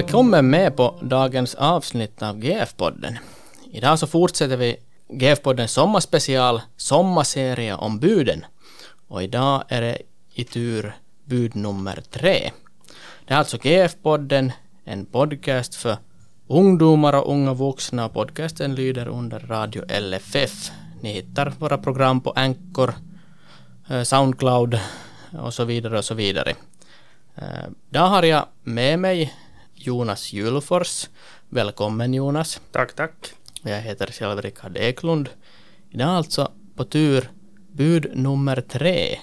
Välkommen med på dagens avsnitt av GF-podden. Idag så fortsätter vi GF-poddens sommarspecial, sommarserie om buden. Och idag är det i tur bud nummer tre. Det är alltså GF-podden, en podcast för ungdomar och unga vuxna. Podcasten lyder under Radio LFF. Ni hittar våra program på Anchor, eh, Soundcloud och så vidare och så vidare. Eh, har jag med mig Jonas Julfors. Välkommen Jonas. Tack, tack. Jag heter själv Rickard Eklund. Idag alltså på tur bud nummer tre.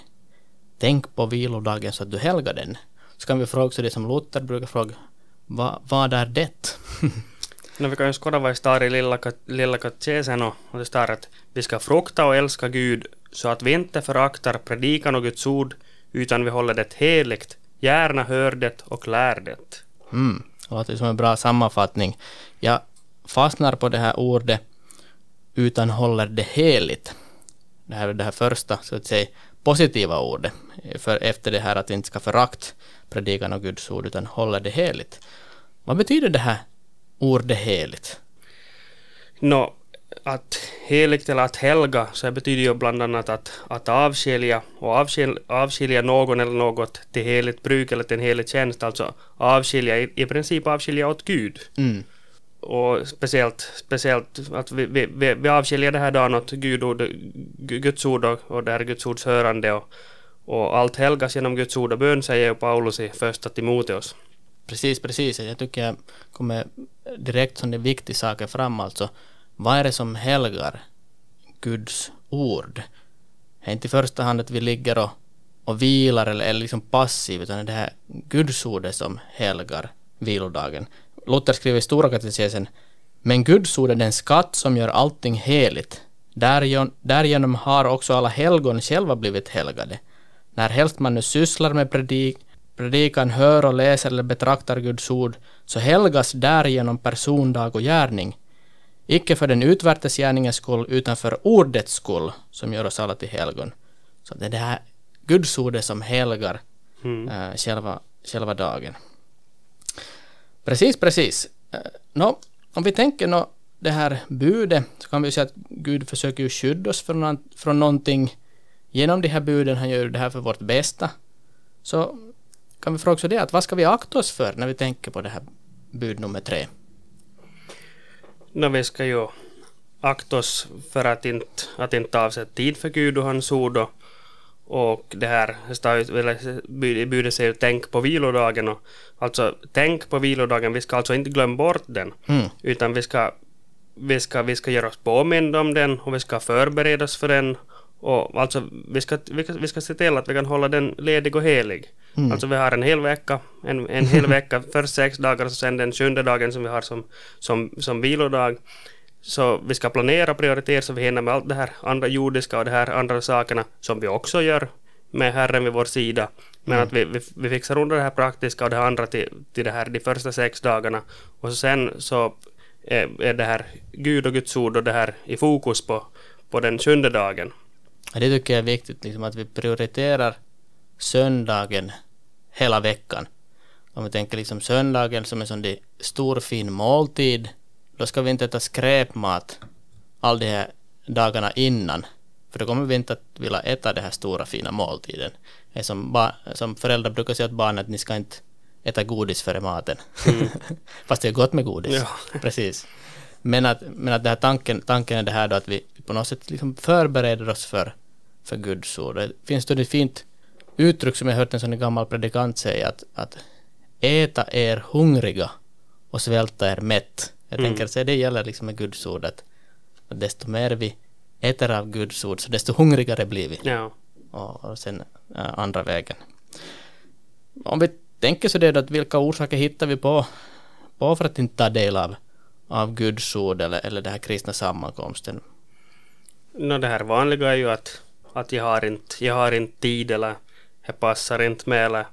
Tänk på vilodagen så att du helgar den. Så kan vi fråga också det som Luther brukar fråga. Va, vad är det? No, vi kan ju skåda vad det står i Lilla, kat- lilla katekesen och det står att vi ska frukta och älska Gud så att vi inte föraktar predikan och Guds ord utan vi håller det heligt, gärna hör det och lär det. Mm, det låter som en bra sammanfattning. Jag fastnar på det här ordet utan håller det heligt. Det här är det här första, så att säga, positiva ordet. För efter det här att vi inte ska förakt predikan och Guds ord utan håller det heligt. Vad betyder det här ordet heligt? Nå, att heligt eller att helga så betyder ju bland annat att, att avskilja och avskil, avskilja någon eller något till heligt bruk eller till en helig tjänst, alltså avskilja, i, i princip avskilja åt Gud. Mm. och speciellt, speciellt att vi, vi, vi, avskiljer det här dagen åt Gud och, Gu- Guds ord och, och det här Guds ords hörande och, och allt helgas genom Guds ord och bön säger ju Paulus i första Timoteus. Precis, precis. Jag tycker jag kommer direkt som det viktiga saker fram alltså. Vad är det som helgar Guds ord? Det är inte i första hand att vi ligger och, och vilar eller är liksom passiv utan det här Guds ordet som helgar vilodagen. Luther skriver i Stora katekesen Men Guds ord är den skatt som gör allting heligt. Därigenom, har också alla helgon själva blivit helgade. När helst man nu sysslar med predik, predikan, hör och läser eller betraktar Guds ord, så helgas därigenom person, dag och gärning. Icke för den utvärtes gärningens skull, utan för ordets skull, som gör oss alla till helgon. Så det är det här Guds ordet som helgar Mm. eh, själva, själva dagen. Precis, precis. Uh, nå, om vi tänker nå det här budet så kan vi säga att Gud försöker ju skydda oss från, från någonting genom de här buden. Han gör det här för vårt bästa. Så kan vi fråga också det att vad ska vi akta oss för när vi tänker på det här bud nummer tre? Nå, vi ska ju akta oss för att inte, att inte avsätta tid för Gud och hans ord och, och det här, det står ju- eller bud- i budet säger tänk på vilodagen och alltså tänk på vilodagen, vi ska alltså inte glömma bort den Mm. utan vi ska, vi ska, vi ska göra oss påminna om den och vi ska förbereda oss för den och alltså vi ska, vi ska, vi ska se till att vi kan hålla den ledig och helig. Mm. Alltså vi har en hel vecka, en, en hel vecka, först sex dagar och sen den sjunde dagen som vi har som, som, som vilodag. Så vi ska planera och prioritera så vi hinner med allt det här andra jordiska och de här andra sakerna som vi också gör med Herren vid vår sida. Men Mm. att vi, vi, vi fixar under det här praktiska och det andra till, till det här de första sex dagarna. Och sen så är, är det här Gud och Guds ord och det här i fokus på, på den sjunde dagen. Det tycker jag är viktigt, liksom att vi prioriterar söndagen veckan. Om vi tänker liksom söndagen som en sån där stor fin måltid, då ska vi inte äta skräpmat all de här dagarna innan. För då kommer vi inte att vilja äta den här stora fina måltiden. Som, som föräldrar brukar säga till barnen att ni ska inte äta godis före maten. Fast det är gott med godis. Ja. Precis. Men att, men att det här tanken, tanken är det här då att vi på något sätt liksom förbereder oss för, för Guds ord. Det finns då ett fint uttryck som jag hört en sån gammal predikant säga att, att äta er hungriga och svälta er mätt. Jag Mm. tänker att det gäller liksom med Guds ord att, att desto mer vi äter av Guds ord så desto hungrigare blir vi. Ja. Och, och sen äh, andra vägen. Om vi tänker så det då att vilka orsaker hittar vi på, på för att inte ta del av, av Guds ord eller, eller den här kristna sammankomsten? No, det här vanliga är ju att, att jag, har inte, jag har inte tid eller jag passar inte med eller,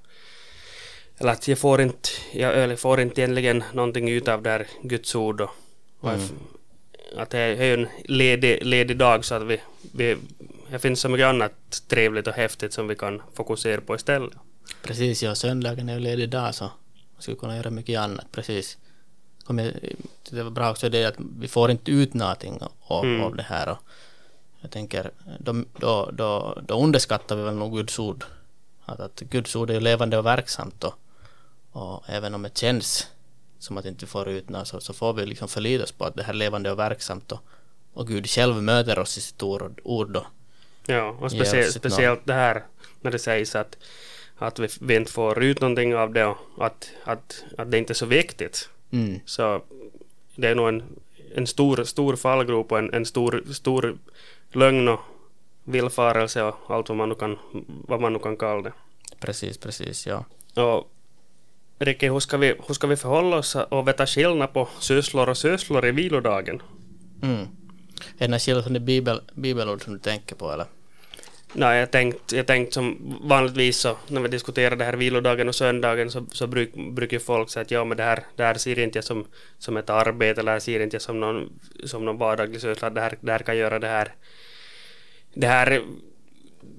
eller att jag får inte, jag, eller får inte egentligen någonting ut av det här Guds ord och, och Mm. att det är ju en ledig, ledig dag så att vi, vi det finns så mycket annat trevligt och häftigt som vi kan fokusera på istället. Precis, ja, söndagen är ju ledig dag så Man skulle kunna göra mycket annat, precis. Kom jag, det var bra också det att vi får inte ut någonting av, Mm. av det här. Och jag tänker, då, då, då, då underskattar vi väl nog Guds ord. Att, att Guds ord är levande och verksamt och, och även om det känns som att inte får ut något så, så får vi liksom förlita oss på att det här är levande och verksamt och, och Gud själv möter oss i sitt ord, ord då. Ja, och ett speciellt det här när det sägs att, att vi, vi inte får ut någonting av det och att, att, att det inte är så viktigt. Mm. Så det är nog en, en stor, stor fallgrop och en, en stor, stor lögn och villfarelse och allt vad man nu kan, vad man nu kan kalla det. Precis, precis, ja. Och Ricky, hur ska, vi, hur ska vi förhålla oss och veta skillnad på sysslor och sysslor i vilodagen? Mm. Är det skillnad bibel, bibelord som du tänker på eller? Nej, jag tänkt, jag tänkt som vanligtvis så när vi diskuterar det här vilodagen och söndagen så, så bruk, brukar folk säga att ja men det här, det här ser inte jag som, som ett arbete eller ser inte jag som någon, som någon vardaglig syssla. Det här, det här kan göra det här det här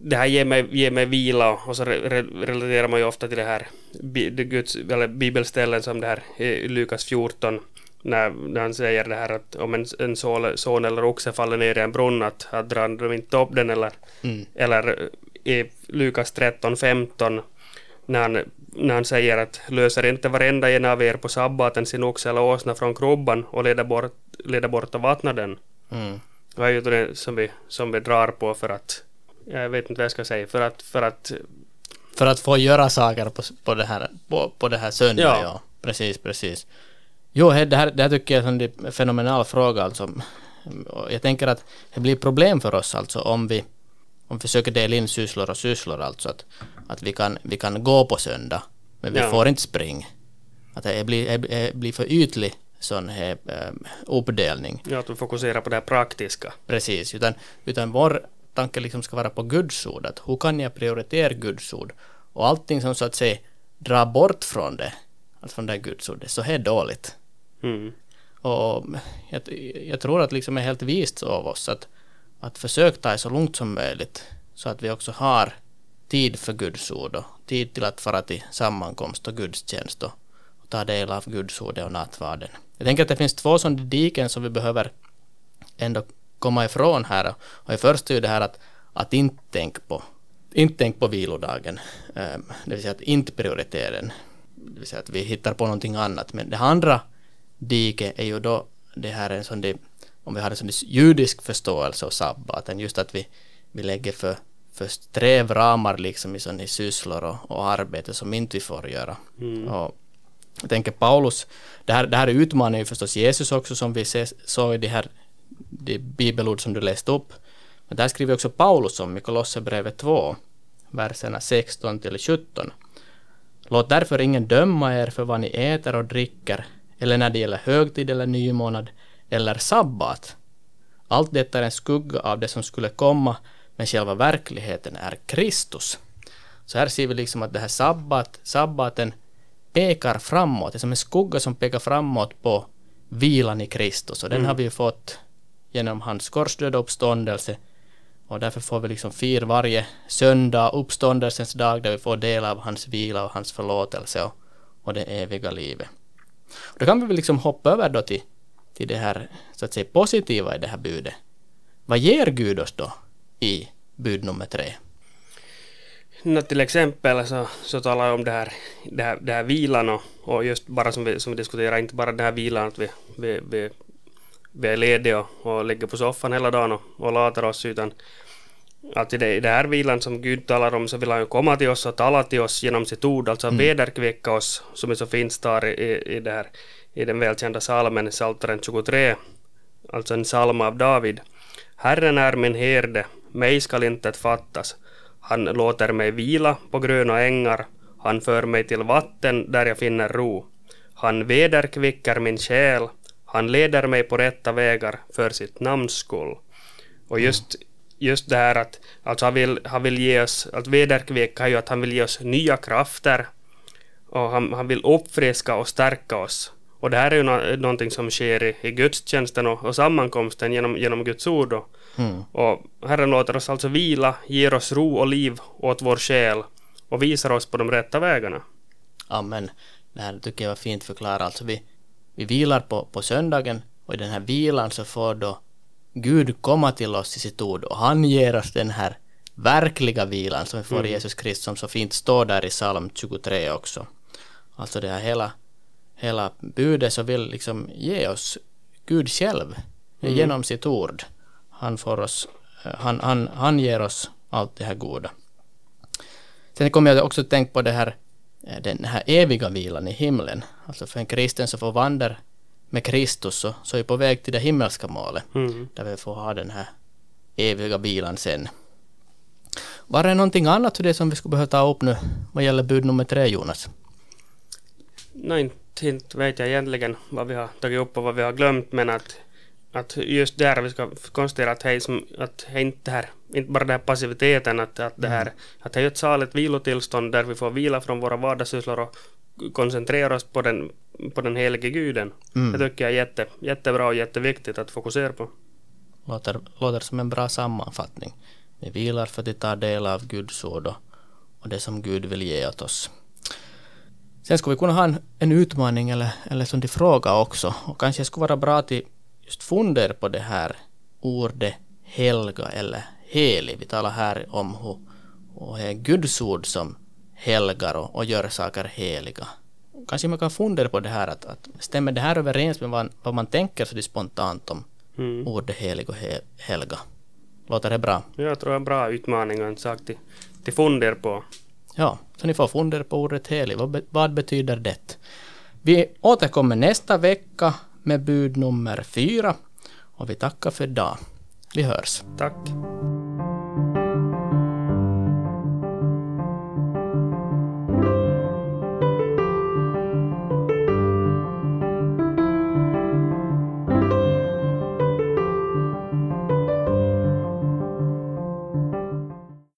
det här ger mig, ger mig vila och så re, re, relaterar man ju ofta till det här bi, det Guds, eller bibelställen som det här i Lukas 14 när, när han säger det här att om en, en son, son eller oxe faller ner i en brunn att, att drar de inte upp den eller Mm. eller i Lukas 13.15 när han, när han säger att löser inte varenda en av er på sabbaten sin oxe eller åsna från krubban och leder bort, leder bort och vattnar den. Mm. Är ju det som vi, som vi drar på för att jag vet inte vad jag ska säga för att, för att För att få göra saker på, på, det, här, på, på det här söndagen, ja. Ja. Precis, precis. Jo, det här, det här tycker jag är en fenomenal fråga alltså. Jag tänker att det blir problem för oss alltså om vi, om vi försöker dela in sysslor och sysslor alltså att, att vi, kan, vi kan gå på söndag men vi Ja. får inte springa. Att det blir, det blir för ytlig sån här ähm, uppdelning. ja, att vi fokuserar på det praktiska. Precis, utan, utan vår tanke liksom ska vara på Guds ord. Att hur kan jag prioritera Guds ord? Och allting som så att säga drar bort från det, alltså från det Guds ordet, så är dåligt. Mm. Och jag, jag tror att liksom är helt vist av oss att, att försöka ta det så långt som möjligt så att vi också har tid för Guds ord och tid till att fara till sammankomst och gudstjänst och, och ta del av Guds ord och nattvarden. Jag tänker att det finns två sådana diken som vi behöver ändå komma ifrån här. Och det första är ju det här att, att inte tänka på inte tänka på vilodagen, Ehm, det vill säga att inte prioritera den, det vill säga att vi hittar på någonting annat. Men det andra diket är ju då det här en sån om vi har en sån judisk förståelse av sabbaten, just att vi, vi lägger för, för strävramar liksom i sådana sysslor och, och arbete som inte vi får göra. Och jag tänker Paulus, det här, det här utmanar ju förstås Jesus också som vi såg i de här det bibelord som du läste upp. Men där skriver också Paulus om i Kolosserbrevet 2, verserna 16 till 17. Låt därför ingen döma er för vad ni äter och dricker, eller när det gäller högtid eller nymånad, eller sabbat. Allt detta är en skugga av det som skulle komma, men själva verkligheten är Kristus. Så här ser vi liksom att det här sabbat, sabbaten pekar framåt, det är som en skugga som pekar framåt på vilan i Kristus. Och den har vi ju fått genom hans korsdöd och uppståndelse. Och därför får vi liksom fira varje söndag, uppståndelsens dag, där vi får del av hans vila och hans förlåtelse och, och det eviga livet. Och då kan vi väl liksom hoppa över då till, till det här, så att säga, positiva i det här budet. Vad ger Gud oss då i bud nummer tre? Nå, till exempel så, så talar jag om det här, det här, det här vilan och, och just bara som vi, som vi diskuterar, inte bara den här vilan att vi, vi, vi, vi är lediga och, och ligger på soffan hela dagen och, och latar oss utan att i det, i här vilan som Gud talar om så vill han ju komma till oss och tala till oss genom sitt ord, alltså mm. vederkvicka oss som det så fint står i, i, det här, i den välkända salmen, Psaltaren 23, alltså en psalm av David. Herren är min herde, mig skall intet fattas. Han låter mig vila på gröna ängar. Han för mig till vatten där jag finner ro. Han vederkvickar min själ. Han leder mig på rätta vägar för sitt namns skull. Och just, just det här att alltså han, vill, han vill ge oss, att vederkvicka är ju att han vill ge oss nya krafter. Och han, han vill uppfriska och stärka oss. Och det här är ju no, någonting som sker i, i gudstjänsten och, och sammankomsten genom, genom Guds ord. Och, Mm. och Herren låter oss alltså vila, ger oss ro och liv åt vår själ och visar oss på de rätta vägarna. Amen. Det här tycker jag var fint förklarat. Alltså vi, vi vilar på, på söndagen och i den här vilan så får då Gud komma till oss i sitt ord och han ger oss den här verkliga vilan som vi får i Mm. Jesus Kristus som så fint står där i psalm 23 också. Alltså det här hela, hela budet så vill liksom ge oss Gud själv Mm. genom sitt ord. Han, får oss, eh, han, han, han ger oss allt det här goda. Sen kommer jag också att tänka på det här, eh, den här eviga vilan i himlen. Alltså för en kristen som får vandra med Kristus så, så är vi på väg till det himmelska målet. Mm. Där vi får ha den här eviga vilan sen. Var det någonting annat för det som vi skulle behöva ta upp nu vad gäller bud nummer tre Jonas? Nej, inte, vet jag egentligen vad vi har tagit upp och vad vi har glömt, men att, att just där vi ska konstatera att är, som, att är inte, här, inte bara den här passiviteten, att, att det här, att det är ett saligt vilotillstånd där vi får vila från våra vardagssysslor och koncentrera oss på den, på den helige guden. Mm. Det tycker jag är jätte, jättebra och jätteviktigt att fokusera på. Låter, låter som en bra sammanfattning. Vi vilar för att ta del av Guds ord och, och det som Gud vill ge åt oss. Sen skulle vi kunna ha en, en utmaning eller, eller som till fråga också. Och kanske skulle vara bra att just fundera på det här ordet helga eller helig. Vi talar här om hur, hur det är Guds ord som helgar och, och gör saker heliga. Kanske man kan fundera på det här att, att stämmer det här överens med vad, vad man tänker så det spontant om Mm. ordet helig och he, helga. Låter det bra? Jag tror det är en bra utmaning och en sak till, till funder på. Ja, så ni får fundera på ordet helig. Vad, vad betyder det? Vi återkommer nästa vecka med bud nummer fyra och vi tackar för idag. Vi hörs. Tack.